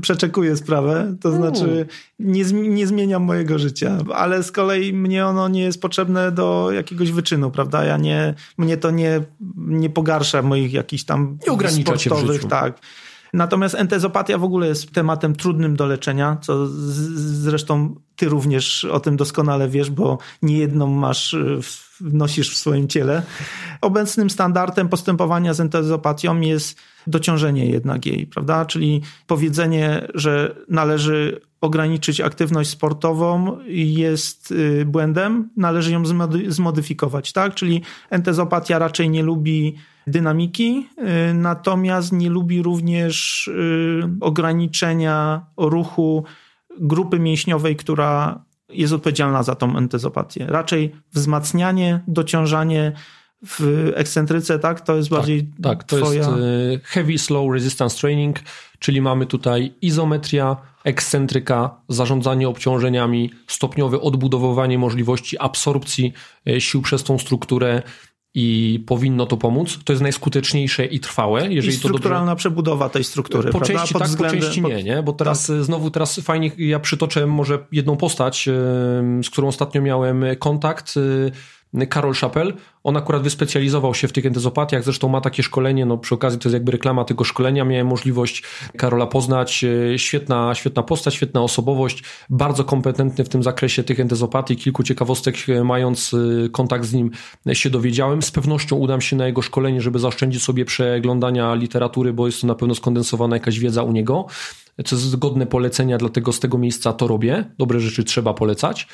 przeczekuję sprawę, to znaczy nie, nie zmieniam mojego życia, ale z kolei mnie ono nie jest potrzebne do jakiegoś wyczynu, prawda? Ja nie, mnie to nie, nie pogarsza moich jakichś tam nie ogranicza sportowych, tak Natomiast entezopatia w ogóle jest tematem trudnym do leczenia, co zresztą ty również o tym doskonale wiesz, bo niejedną masz, nosisz w swoim ciele. Obecnym standardem postępowania z entezopatią jest dociążenie jednak jej, prawda? Czyli powiedzenie, że należy ograniczyć aktywność sportową jest y, błędem, należy ją zmodyfikować, tak? Czyli entezopatia raczej nie lubi dynamiki, y, natomiast nie lubi również y, ograniczenia ruchu grupy mięśniowej, która jest odpowiedzialna za tą entezopatię. Raczej wzmacnianie, dociążanie w ekscentryce, tak? To jest tak, bardziej Tak, to twoja... jest heavy slow resistance training, czyli mamy tutaj izometria, ekscentryka, zarządzanie obciążeniami, stopniowe odbudowywanie możliwości absorpcji y, sił przez tą strukturę, i powinno to pomóc. To jest najskuteczniejsze i trwałe. Jeżeli I strukturalna to dobrze... przebudowa tej struktury. Po części tak, względem... po części nie, nie? Bo teraz tak. znowu teraz fajnie ja przytoczę może jedną postać, z którą ostatnio miałem kontakt Karol Szapel. On akurat wyspecjalizował się w tych entezopatiach, zresztą ma takie szkolenie, no przy okazji to jest jakby reklama tego szkolenia, miałem możliwość Karola poznać, e, świetna, świetna postać, świetna osobowość, bardzo kompetentny w tym zakresie tych entezopatii, kilku ciekawostek e, mając e, kontakt z nim się dowiedziałem, z pewnością udam się na jego szkolenie, żeby zaoszczędzić sobie przeglądania literatury, bo jest to na pewno skondensowana jakaś wiedza u niego, co jest godne polecenia, dlatego z tego miejsca to robię, dobre rzeczy trzeba polecać.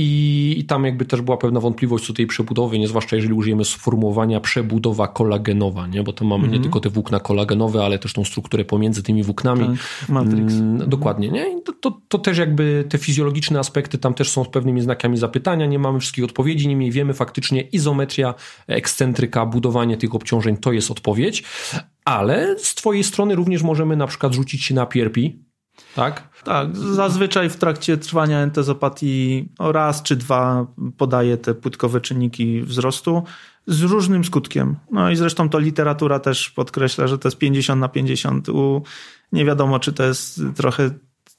I, tam jakby też była pewna wątpliwość co tej przebudowy, nie zwłaszcza jeżeli użyjemy sformułowania przebudowa kolagenowa, nie? bo tam mamy mm -hmm. nie mhm. tylko te włókna kolagenowe, ale też tą strukturę pomiędzy tymi włóknami. Tak, matrix. Mm, dokładnie. Nie? I to, to, to, też jakby te fizjologiczne aspekty tam też są z pewnymi znakami zapytania, nie mamy wszystkich odpowiedzi, niemniej wiemy faktycznie izometria, ekscentryka, budowanie tych obciążeń to jest odpowiedź, ale z twojej strony również możemy na przykład rzucić się na PRP, Tak? Tak, zazwyczaj w trakcie trwania entezopatii raz czy dwa podaje te płytkowe czynniki wzrostu z różnym skutkiem. No i zresztą to literatura też podkreśla, że to jest 50 na 50. U, nie wiadomo, czy to jest trochę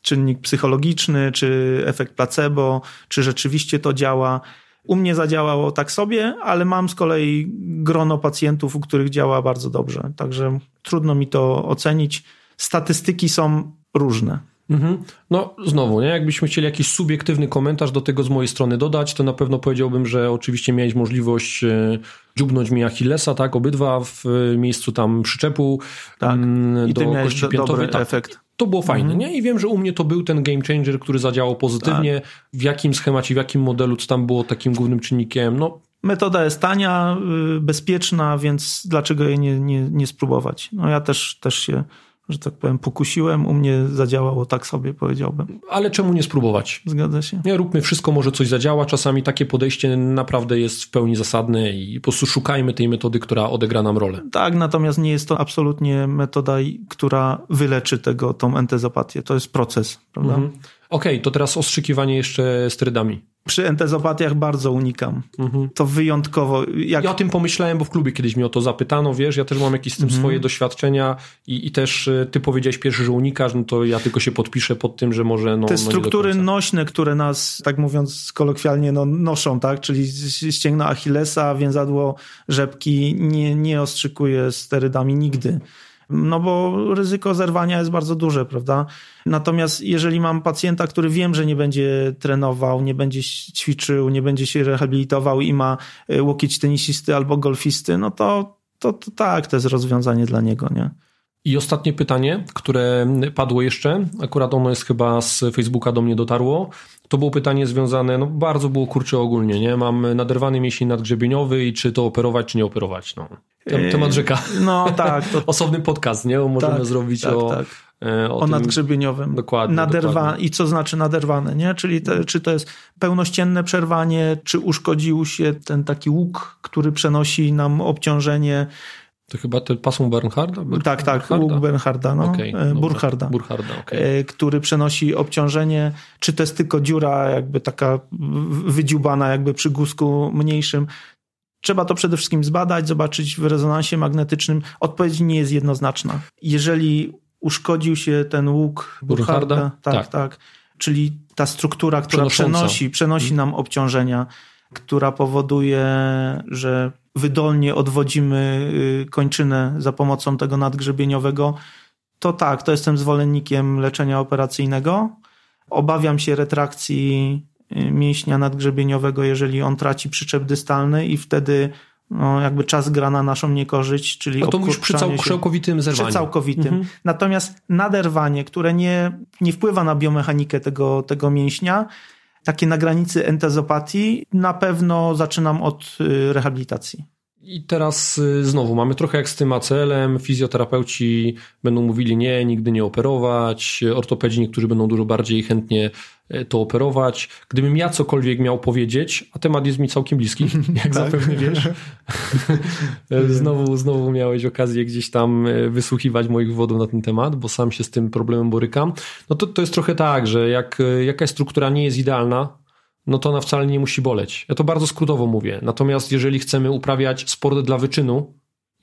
czynnik psychologiczny, czy efekt placebo, czy rzeczywiście to działa. U mnie zadziałało tak sobie, ale mam z kolei grono pacjentów, u których działa bardzo dobrze. Także trudno mi to ocenić. Statystyki są różne. Mhm. No znowu, nie? jakbyśmy chcieli jakiś subiektywny komentarz do tego z mojej strony dodać, to na pewno powiedziałbym, że oczywiście miałeś możliwość e, dziubnąć mi Achillesa, tak, obydwa w e, miejscu tam przyczepu tak. Mm, I do kości do, piętowej. Tak, efekt. to było fajne, Mhm. nie? I wiem, że u mnie to był ten game changer, który zadziałał pozytywnie. W jakim schemacie, w jakim modelu, co tam było takim głównym czynnikiem, no Metoda jest tania, y, bezpieczna, więc dlaczego jej nie, nie, nie spróbować? No ja też, też się, że tak powiem, pokusiłem. U mnie zadziałało tak sobie, powiedziałbym. ale czemu nie spróbować? Zgadza się? Nie, róbmy wszystko, może coś zadziała. Czasami takie podejście naprawdę jest w pełni zasadne i po prostu szukajmy tej metody, która odegra nam rolę. Tak, natomiast nie jest to absolutnie metoda, która wyleczy tego, tą entezopatię. To jest proces, prawda? Mhm. Okej, to teraz ostrzykiwanie jeszcze sterydami. Przy entezopatiach bardzo unikam. To wyjątkowo. Jak... Ja o tym pomyślałem, bo w klubie kiedyś mnie o to zapytano, wiesz, ja też mam jakieś z tym Mhm. swoje doświadczenia i, i też y, ty powiedziałeś pierwszy, że unikasz, no to ja tylko się podpiszę pod tym, że może no, Te no struktury nośne, które nas, tak mówiąc kolokwialnie, no, noszą, tak? czyli ścięgno Achillesa, więzadło rzepki, nie, nie ostrzykuje sterydami nigdy. No bo ryzyko zerwania jest bardzo duże, prawda? Natomiast jeżeli mam pacjenta, który wiem, że nie będzie trenował, nie będzie ćwiczył, nie będzie się rehabilitował i ma y, łokieć tenisisty albo golfisty, no to, to, to tak, to jest rozwiązanie dla niego, nie? I ostatnie pytanie, które padło jeszcze, akurat ono jest chyba z Facebooka do mnie dotarło. To było pytanie związane, no bardzo było kurcze ogólnie, nie? Mam naderwany mięsień nadgrzebieniowy i czy to operować, czy nie operować, no. Tem- Temat rzeka. No tak, to Osobny podcast, nie? Możemy Tak, zrobić tak, o, tak. e, o, o tym. nadgrzebieniowym. Dokładnie, Naderwa... dokładnie. I co znaczy naderwane, nie? Czyli te, czy to jest pełnościenne przerwanie, czy uszkodził się ten taki łuk, który przenosi nam obciążenie. To chyba ten pasmo Bernharda? Ber- tak, tak, Bernharda? łuk Bernharda, no, Okej, e, dobra. Burcharda. Burcharda, okej. e, który przenosi obciążenie, czy to jest tylko dziura jakby taka wydziubana jakby przy guzku mniejszym. Trzeba to przede wszystkim zbadać, zobaczyć w rezonansie magnetycznym. Odpowiedź nie jest jednoznaczna. Jeżeli uszkodził się ten łuk? Burcharda, tak, Tak. tak, czyli ta struktura, która przenosi, przenosi nam obciążenia, która powoduje, że wydolnie odwodzimy y, kończynę za pomocą tego nadgrzebieniowego, to tak, to jestem zwolennikiem leczenia operacyjnego. Obawiam się retrakcji y, mięśnia nadgrzebieniowego, jeżeli on traci przyczep dystalny i wtedy no, jakby czas gra na naszą niekorzyść, czyli No to mówisz przy cał- całkowitym zerwaniu. przy całkowitym. Mhm. Natomiast naderwanie, które nie, nie wpływa na biomechanikę tego, tego mięśnia, takie na granicy entezopatii, na pewno zaczynam od y, rehabilitacji. I teraz y, znowu mamy trochę jak z tym ACL-em. Fizjoterapeuci będą mówili nie, nigdy nie operować. Ortopedzi niektórzy będą dużo bardziej chętnie to operować. Gdybym ja cokolwiek miał powiedzieć, a temat jest mi całkiem bliski, jak zapewne wiesz. E, znowu, znowu miałeś okazję gdzieś tam e, wysłuchiwać moich wywodów na ten temat, bo sam się z tym problemem borykam. No to, to jest trochę tak, że jak e, jakaś struktura nie jest idealna, no to ona wcale nie musi boleć. Ja to bardzo skrótowo mówię. Natomiast jeżeli chcemy uprawiać sport dla wyczynu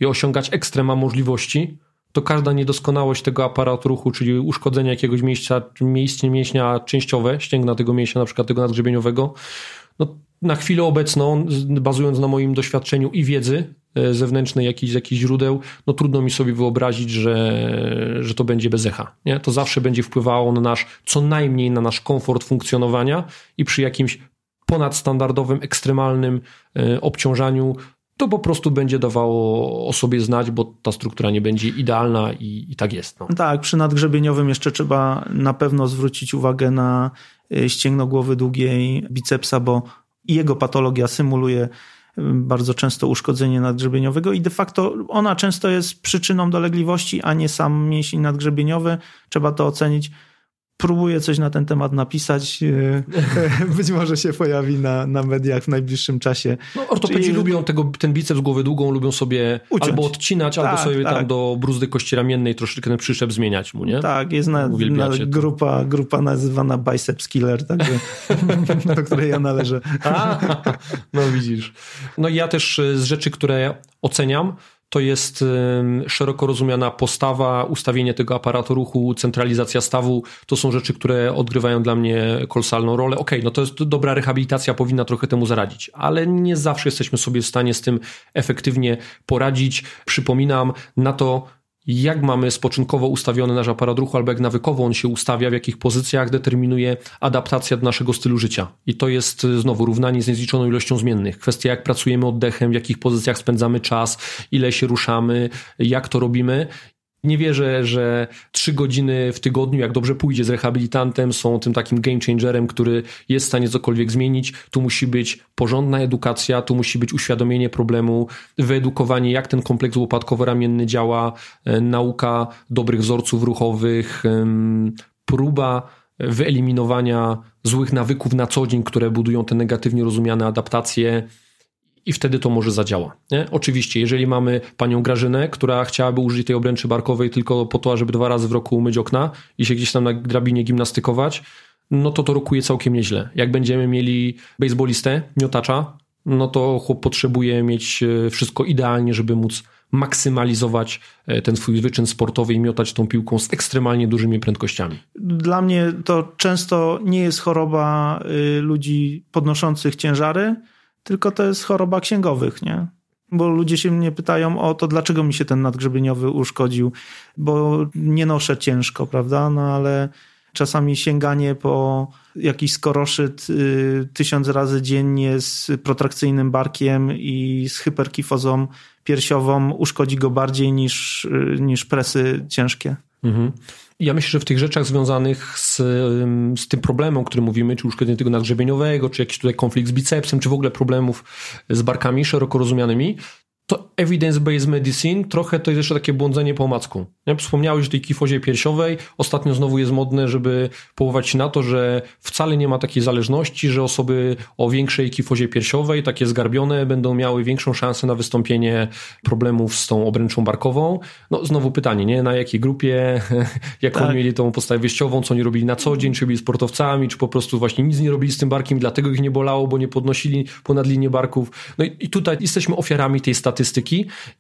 i osiągać ekstrema możliwości, to każda niedoskonałość tego aparatu ruchu, czyli uszkodzenie jakiegoś miejsca, miejsce mięśnia częściowe, ścięgna tego mięśnia, na przykład tego nadgrzebieniowego, no na chwilę obecną, bazując na moim doświadczeniu i wiedzy e, zewnętrznej jakichś, jakichś źródeł, no trudno mi sobie wyobrazić, że, że to będzie bez echa. Nie? To zawsze będzie wpływało na nasz, co najmniej na nasz komfort funkcjonowania i przy jakimś ponadstandardowym, ekstremalnym e, obciążaniu to po prostu będzie dawało o sobie znać, bo ta struktura nie będzie idealna i, i tak jest. No. Tak, przy nadgrzebieniowym jeszcze trzeba na pewno zwrócić uwagę na y, ścięgno głowy długiej, bicepsa, bo jego patologia symuluje y, bardzo często uszkodzenie nadgrzebieniowego i de facto ona często jest przyczyną dolegliwości, a nie sam mięsień nadgrzebieniowy. Trzeba to ocenić. Próbuję coś na ten temat napisać. E, być może się pojawi na, na mediach w najbliższym czasie. No, ortopedzi Czyli... lubią tego, ten biceps głowę długą, lubią sobie Uciąć. albo odcinać, tak, albo sobie tak. tam do bruzdy kości ramiennej troszeczkę ten przyszep zmieniać mu, nie? Tak, jest na, na grupa, grupa nazywana Biceps Killer, także, do której ja należę. A, no widzisz. No ja też z rzeczy, które oceniam, to jest szeroko rozumiana postawa, ustawienie tego aparatu ruchu, centralizacja stawu. To są rzeczy, które odgrywają dla mnie kolosalną rolę. Okej, okay, no to jest dobra rehabilitacja, powinna trochę temu zaradzić, ale nie zawsze jesteśmy sobie w stanie z tym efektywnie poradzić. Przypominam, na to jak mamy spoczynkowo ustawiony nasz aparat ruchu, albo jak nawykowo on się ustawia, w jakich pozycjach determinuje adaptacja do naszego stylu życia. I to jest y, znowu równanie z niezliczoną ilością zmiennych. Kwestia, jak pracujemy oddechem, w jakich pozycjach spędzamy czas, ile się ruszamy, jak to robimy nie wierzę, że trzy godziny w tygodniu, jak dobrze pójdzie z rehabilitantem, są tym takim game changerem, który jest w stanie cokolwiek zmienić. Tu musi być porządna edukacja, tu musi być uświadomienie problemu, wyedukowanie, jak ten kompleks łopatkowo-ramienny działa, e, nauka dobrych wzorców ruchowych, próba wyeliminowania złych nawyków na co dzień, które budują te negatywnie rozumiane adaptacje i wtedy to może zadziała. Nie? Oczywiście, jeżeli mamy panią Grażynę, która chciałaby użyć tej obręczy barkowej tylko po to, żeby dwa razy w roku umyć okna i się gdzieś tam na drabinie gimnastykować, no to to rokuje całkiem nieźle. Jak będziemy mieli baseballistę, miotacza, no to chłop potrzebuje mieć e, wszystko idealnie, żeby móc maksymalizować e, ten swój wyczyn sportowy i miotać tą piłką z ekstremalnie dużymi prędkościami. Dla mnie to często nie jest choroba y, ludzi podnoszących ciężary, tylko to jest choroba księgowych, nie? Bo ludzie się mnie pytają o to, dlaczego mi się ten nadgrzebieniowy uszkodził, bo nie noszę ciężko, prawda? No ale czasami sięganie po jakiś skoroszyt y, tysiąc razy dziennie z protrakcyjnym barkiem i z hyperkifozą piersiową uszkodzi go bardziej niż, y, niż presy ciężkie. Mhm. Ja myślę, że w tych rzeczach związanych z, z tym problemem, o którym mówimy, czy uszkodzenie tego nadgrzebieniowego, czy jakiś tutaj konflikt z bicepsem, czy w ogóle problemów z barkami szeroko rozumianymi, to evidence-based medicine trochę to jest jeszcze takie błądzenie po omacku. Ja wspomniałeś o tej kifozie piersiowej. Ostatnio znowu jest modne, żeby połować się na to, że wcale nie ma takiej zależności, że osoby o większej kifozie piersiowej, takie zgarbione, będą miały większą szansę na wystąpienie problemów z tą obręczą barkową. No znowu pytanie, nie? Na jakiej grupie, jaką tak. mieli tą postawę wyjściową, co oni robili na co dzień, czy byli sportowcami, czy po prostu właśnie nic nie robili z tym barkiem, dlatego ich nie bolało, bo nie podnosili ponad linię barków. No i, i tutaj jesteśmy ofiarami tej statystyki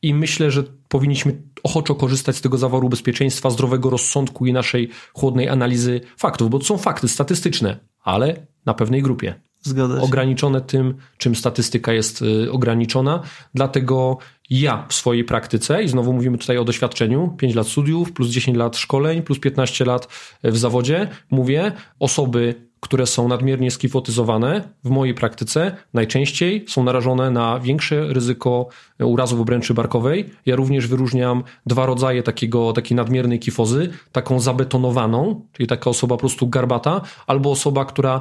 i myślę, że powinniśmy ochoczo korzystać z tego zaworu bezpieczeństwa, zdrowego rozsądku i naszej chłodnej analizy faktów, bo to są fakty statystyczne, ale na pewnej grupie. Zgadza się. Ograniczone tym, czym statystyka jest y, ograniczona. Dlatego ja w swojej praktyce, i znowu mówimy tutaj o doświadczeniu, 5 lat studiów, plus 10 lat szkoleń, plus 15 lat w zawodzie, mówię, osoby które są nadmiernie skifotyzowane w mojej praktyce najczęściej są narażone na większe ryzyko urazów obręczy barkowej. Ja również wyróżniam dwa rodzaje takiego, takiej nadmiernej kifozy, taką zabetonowaną, czyli taka osoba po prostu garbata, albo osoba, która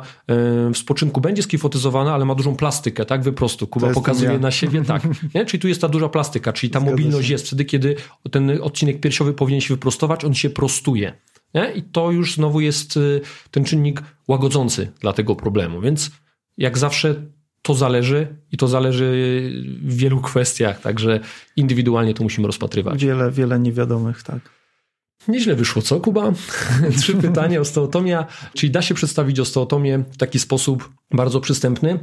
w spoczynku będzie skifotyzowana, ale ma dużą plastykę, tak wyprostu. Kuba pokazuje ja. na siebie, tak. Nie? Czyli tu jest ta duża plastyka, czyli ta Zgadza mobilność się. jest wtedy, kiedy ten odcinek piersiowy powinien się wyprostować, on się prostuje. Nie? I to już znowu jest y, ten czynnik łagodzący dla tego problemu. Więc jak zawsze to zależy i to zależy w wielu kwestiach, także indywidualnie to musimy rozpatrywać. Wiele, wiele niewiadomych, tak. Nieźle wyszło, co Kuba? Trzy pytania osteotomia. Czyli da się przedstawić osteotomię w taki sposób bardzo przystępny.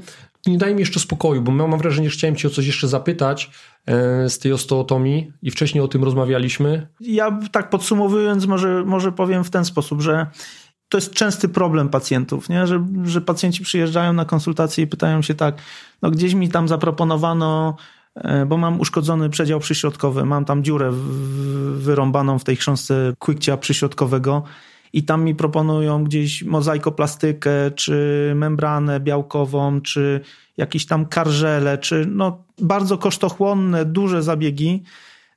Nie daj mi jeszcze spokoju, bo mam wrażenie, że chciałem Cię o coś jeszcze zapytać e, z tej osteotomii i wcześniej o tym rozmawialiśmy. Ja tak podsumowując może, może powiem w ten sposób, że to jest częsty problem pacjentów, nie? Że, że pacjenci przyjeżdżają na konsultację i pytają się tak, no gdzieś mi tam zaproponowano bo mam uszkodzony przedział przyśrodkowy, mam tam dziurę wyrąbaną w tej chrząstce quickcia przyśrodkowego i tam mi proponują gdzieś mozaikoplastykę, czy membranę białkową, czy jakieś tam karżele, czy no bardzo kosztochłonne, duże zabiegi.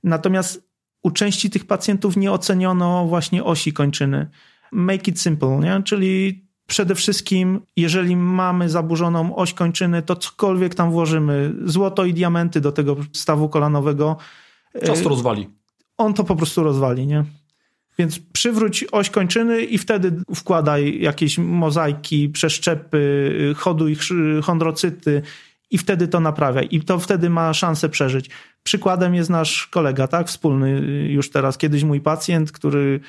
Natomiast u części tych pacjentów nie oceniono właśnie osi kończyny. Make it simple, nie? czyli Przede wszystkim, jeżeli mamy zaburzoną oś kończyny, to cokolwiek tam włożymy, złoto i diamenty do tego stawu kolanowego. Czas to rozwali. On to po prostu rozwali, nie? Więc przywróć oś kończyny i wtedy wkładaj jakieś mozaiki, przeszczepy, hoduj chondrocyty i wtedy to naprawiaj. I to wtedy ma szansę przeżyć. Przykładem jest nasz kolega, tak? Wspólny już teraz, kiedyś mój pacjent, który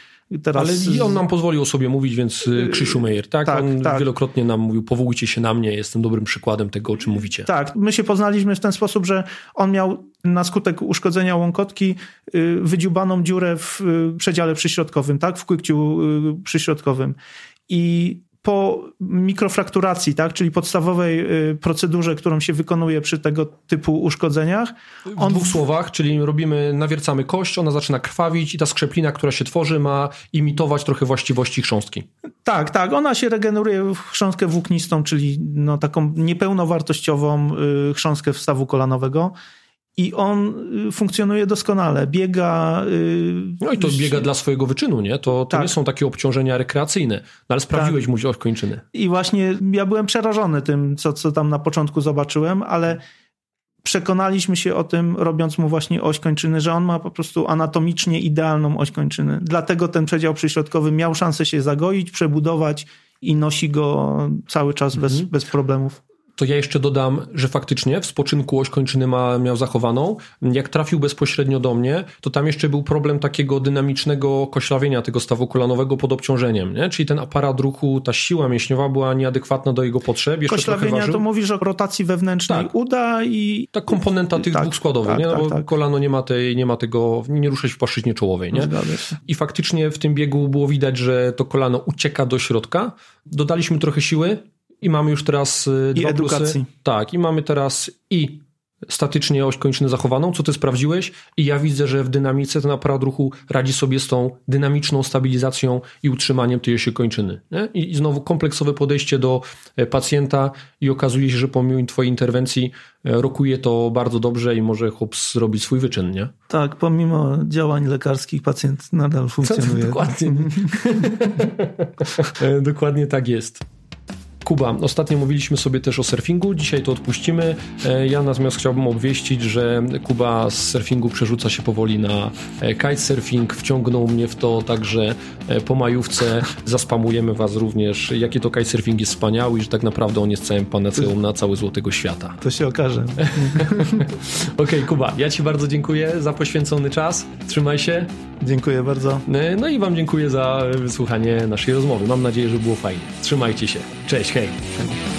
teraz... Ale on nam pozwolił o sobie mówić, więc y, Krzysiu Meyer, tak? tak on tak. wielokrotnie nam mówił, powołujcie się na mnie, jestem dobrym przykładem tego, o czym mówicie. Tak, my się poznaliśmy w ten sposób, że on miał na skutek uszkodzenia łąkotki y, wydziubaną dziurę w y, przedziale przyśrodkowym, tak? W kłykciu przyśrodkowym. I po mikrofrakturacji, tak, czyli podstawowej y, procedurze, którą się wykonuje przy tego typu uszkodzeniach. On... W dwóch słowach, czyli robimy, nawiercamy kość, ona zaczyna krwawić i ta skrzeplina, która się tworzy, ma imitować trochę właściwości chrząstki. Tak, tak. Ona się regeneruje w chrząstkę włóknistą, czyli no, taką niepełnowartościową y, chrząstkę wstawu kolanowego i on y, funkcjonuje doskonale. Biega. Y, no i to biega dla swojego wyczynu, nie? To, to tak. nie są takie obciążenia rekreacyjne. No ale sprawdziłeś tak. mu kończyny. I właśnie ja byłem przerażony tym, co, co tam na początku zobaczyłem, ale przekonaliśmy się o tym, robiąc mu właśnie oś kończyny, że on ma po prostu anatomicznie idealną oś kończyny. Dlatego ten przedział przyśrodkowy miał szansę się zagoić, przebudować i nosi go cały czas mhm. bez, bez problemów to ja jeszcze dodam, że faktycznie w spoczynku oś kończyny ma, miał zachowaną. Jak trafił bezpośrednio do mnie, to tam jeszcze był problem takiego dynamicznego koślawienia tego stawu kolanowego pod obciążeniem, nie? czyli ten aparat ruchu, ta siła mięśniowa była nieadekwatna do jego potrzeb. Jeszcze Koślawienia to mówisz o rotacji wewnętrznej tak. uda i... Ta komponenta tych tak, dwóch składowych, tak, nie? No tak, bo tak. kolano nie ma, tej, nie ma tego, nie rusza się w płaszczyźnie czołowej. Nie? I faktycznie w tym biegu było widać, że to kolano ucieka do środka. Dodaliśmy trochę siły, i mamy już teraz y, I dwa edukacji. Plusy. Tak, i mamy teraz i statycznie oś kończyny zachowaną, co ty sprawdziłeś i ja widzę, że w dynamice ten aparat ruchu radzi sobie z tą dynamiczną stabilizacją i utrzymaniem tej osi kończyny. Nie? I, znowu kompleksowe podejście do e, pacjenta i okazuje się, że pomimo twojej interwencji e, rokuje to bardzo dobrze i może chłop zrobić swój wyczyn, nie? Tak, pomimo działań lekarskich pacjent nadal funkcjonuje. Dokładnie. E, dokładnie tak jest. Kuba, ostatnio mówiliśmy sobie też o surfingu, dzisiaj to odpuścimy. E, ja natomiast chciałbym obwieścić, że Kuba z surfingu przerzuca się powoli na e, kitesurfing, wciągnął mnie w to, także e, po majówce zaspamujemy Was również, jakie to kitesurfing jest wspaniały i że tak naprawdę on jest całym panaceum na cały złotego świata. To się okaże. Okej, okay, Kuba, ja Ci bardzo dziękuję za poświęcony czas. Trzymaj się. Dziękuję bardzo. No i Wam dziękuję za wysłuchanie naszej rozmowy. Mam nadzieję, że było fajnie. Trzymajcie się. Cześć, shape.